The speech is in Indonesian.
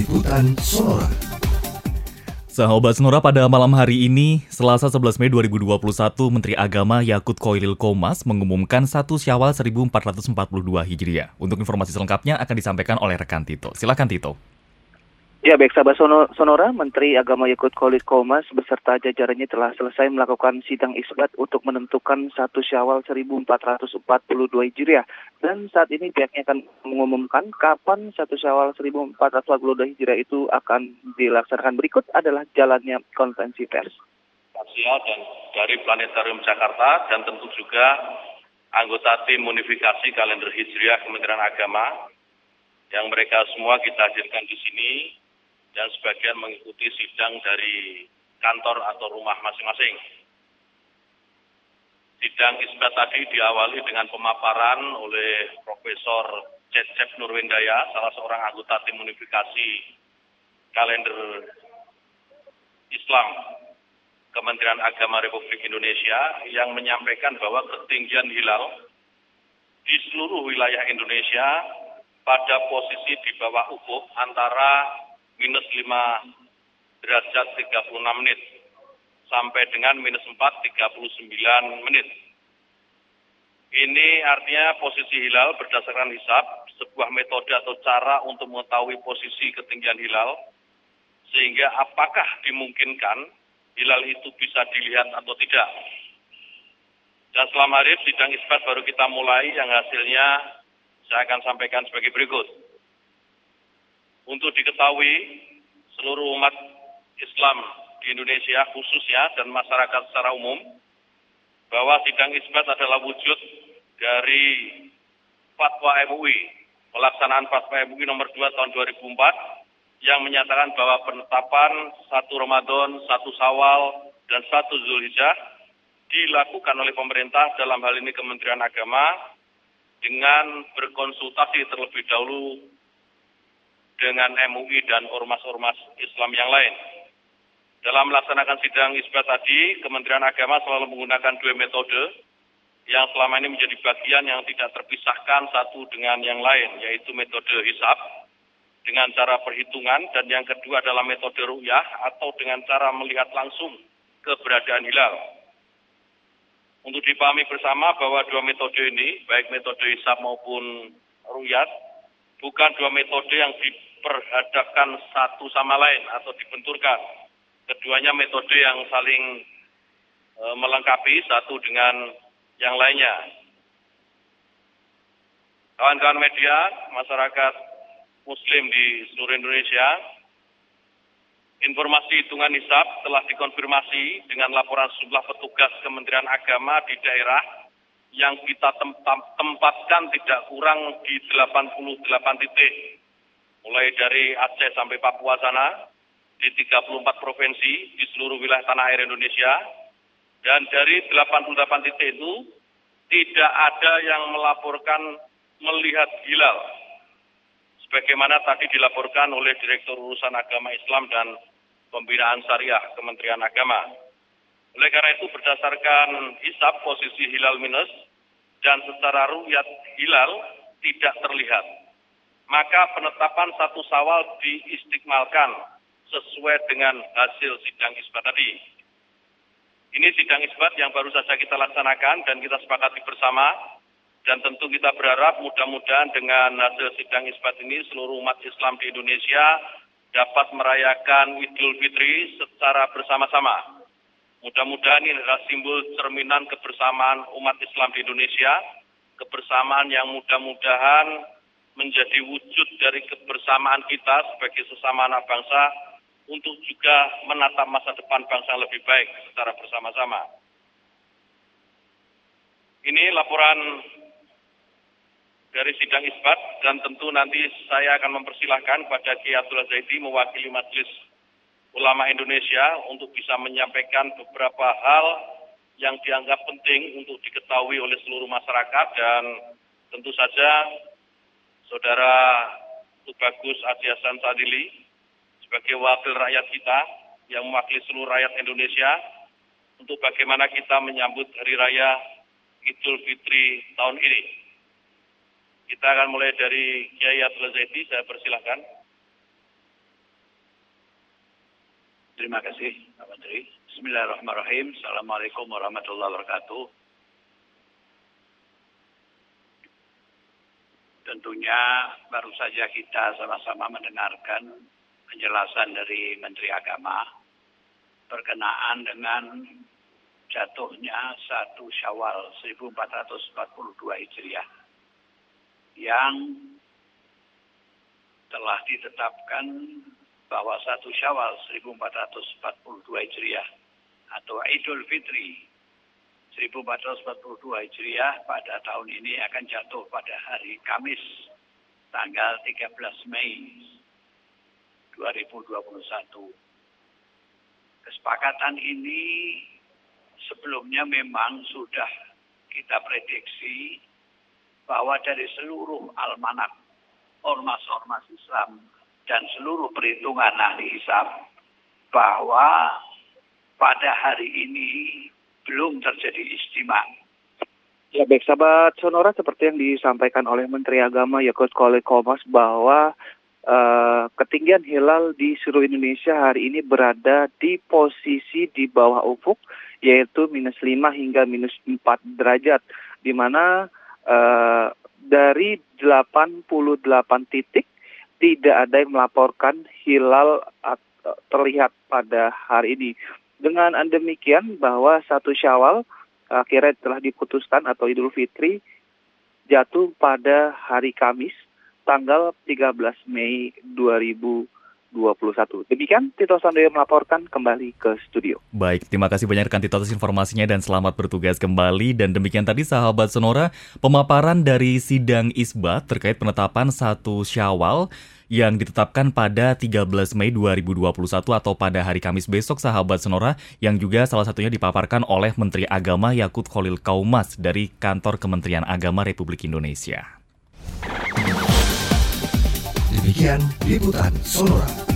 Liputan Sonora. Sahabat Sonora pada malam hari ini, Selasa 11 Mei 2021, Menteri Agama Yakut Koilil Komas mengumumkan 1 Syawal 1442 Hijriah. Untuk informasi selengkapnya akan disampaikan oleh rekan Tito. Silakan Tito. Ya baik sahabat Sonora, Menteri Agama Yakut Khalid Komas beserta jajarannya telah selesai melakukan sidang isbat untuk menentukan satu Syawal 1442 Hijriah dan saat ini pihaknya akan mengumumkan kapan satu Syawal 1442 Hijriah itu akan dilaksanakan. Berikut adalah jalannya konferensi pers. dan dari Planetarium Jakarta dan tentu juga anggota tim unifikasi kalender Hijriah Kementerian Agama yang mereka semua kita hadirkan di sini dan sebagian mengikuti sidang dari kantor atau rumah masing-masing. Sidang isbat tadi diawali dengan pemaparan oleh Profesor Cecep Nurwendaya, salah seorang anggota tim unifikasi kalender Islam Kementerian Agama Republik Indonesia yang menyampaikan bahwa ketinggian hilal di seluruh wilayah Indonesia pada posisi di bawah ufuk antara minus 5 derajat 36 menit sampai dengan minus 4 39 menit. Ini artinya posisi hilal berdasarkan hisap, sebuah metode atau cara untuk mengetahui posisi ketinggian hilal, sehingga apakah dimungkinkan hilal itu bisa dilihat atau tidak. Dan selama hari sidang isbat baru kita mulai yang hasilnya saya akan sampaikan sebagai berikut untuk diketahui seluruh umat Islam di Indonesia khususnya dan masyarakat secara umum bahwa sidang isbat adalah wujud dari fatwa MUI, pelaksanaan fatwa MUI nomor 2 tahun 2004 yang menyatakan bahwa penetapan satu Ramadan, satu Sawal, dan satu Zulhijjah dilakukan oleh pemerintah dalam hal ini Kementerian Agama dengan berkonsultasi terlebih dahulu dengan MUI dan ormas-ormas Islam yang lain. Dalam melaksanakan sidang isbat tadi, Kementerian Agama selalu menggunakan dua metode yang selama ini menjadi bagian yang tidak terpisahkan satu dengan yang lain, yaitu metode hisap dengan cara perhitungan dan yang kedua adalah metode ruyah atau dengan cara melihat langsung keberadaan hilal. Untuk dipahami bersama bahwa dua metode ini, baik metode hisap maupun ruyat, bukan dua metode yang di, diperhadapkan satu sama lain atau dibenturkan. Keduanya metode yang saling e, melengkapi satu dengan yang lainnya. Kawan-kawan media, masyarakat muslim di seluruh Indonesia, informasi hitungan hisap telah dikonfirmasi dengan laporan sejumlah petugas Kementerian Agama di daerah yang kita tempatkan tidak kurang di 88 titik mulai dari Aceh sampai Papua sana, di 34 provinsi di seluruh wilayah tanah air Indonesia, dan dari 88 titik itu tidak ada yang melaporkan melihat hilal. Sebagaimana tadi dilaporkan oleh Direktur Urusan Agama Islam dan Pembinaan Syariah Kementerian Agama. Oleh karena itu berdasarkan hisap posisi hilal minus dan secara rukyat hilal tidak terlihat maka penetapan satu sawal diistiqmalkan sesuai dengan hasil sidang isbat tadi. Ini sidang isbat yang baru saja kita laksanakan dan kita sepakati bersama dan tentu kita berharap mudah-mudahan dengan hasil sidang isbat ini seluruh umat Islam di Indonesia dapat merayakan Idul Fitri secara bersama-sama. Mudah-mudahan ini adalah simbol cerminan kebersamaan umat Islam di Indonesia, kebersamaan yang mudah-mudahan menjadi wujud dari kebersamaan kita sebagai sesama anak bangsa untuk juga menatap masa depan bangsa lebih baik secara bersama-sama. Ini laporan dari sidang isbat dan tentu nanti saya akan mempersilahkan pada Kiai Abdullah Zaidi mewakili Majelis Ulama Indonesia untuk bisa menyampaikan beberapa hal yang dianggap penting untuk diketahui oleh seluruh masyarakat dan tentu saja Saudara Tubagus Adiasan Sadili sebagai wakil rakyat kita yang mewakili seluruh rakyat Indonesia untuk bagaimana kita menyambut Hari Raya Idul Fitri tahun ini. Kita akan mulai dari Kiai Abdul Zaidi, saya persilahkan. Terima kasih Pak Menteri. Bismillahirrahmanirrahim. Assalamualaikum warahmatullahi wabarakatuh. Tentunya baru saja kita sama-sama mendengarkan penjelasan dari Menteri Agama berkenaan dengan jatuhnya satu Syawal 1442 Hijriah yang telah ditetapkan bahwa satu Syawal 1442 Hijriah atau Idul Fitri 1442 Hijriah pada tahun ini akan jatuh pada hari Kamis tanggal 13 Mei 2021. Kesepakatan ini sebelumnya memang sudah kita prediksi bahwa dari seluruh almanak ormas-ormas Islam dan seluruh perhitungan ahli hisab bahwa pada hari ini belum terjadi istimewa. Ya baik sahabat Sonora seperti yang disampaikan oleh Menteri Agama Yakut Kole Komas bahwa ketinggian hilal di seluruh Indonesia hari ini berada di posisi di bawah ufuk yaitu minus 5 hingga minus 4 derajat di mana uh, dari 88 titik tidak ada yang melaporkan hilal terlihat pada hari ini. Dengan demikian bahwa satu Syawal akhirnya telah diputuskan atau Idul Fitri jatuh pada hari Kamis tanggal 13 Mei 2021. Demikian Tito Sandoyo melaporkan kembali ke studio. Baik, terima kasih banyak rekan Tito atas informasinya dan selamat bertugas kembali. Dan demikian tadi sahabat Sonora, pemaparan dari sidang isbat terkait penetapan satu Syawal yang ditetapkan pada 13 Mei 2021 atau pada hari Kamis besok sahabat Sonora yang juga salah satunya dipaparkan oleh Menteri Agama Yakut Khalil Kaumas dari Kantor Kementerian Agama Republik Indonesia. Demikian liputan Sonora.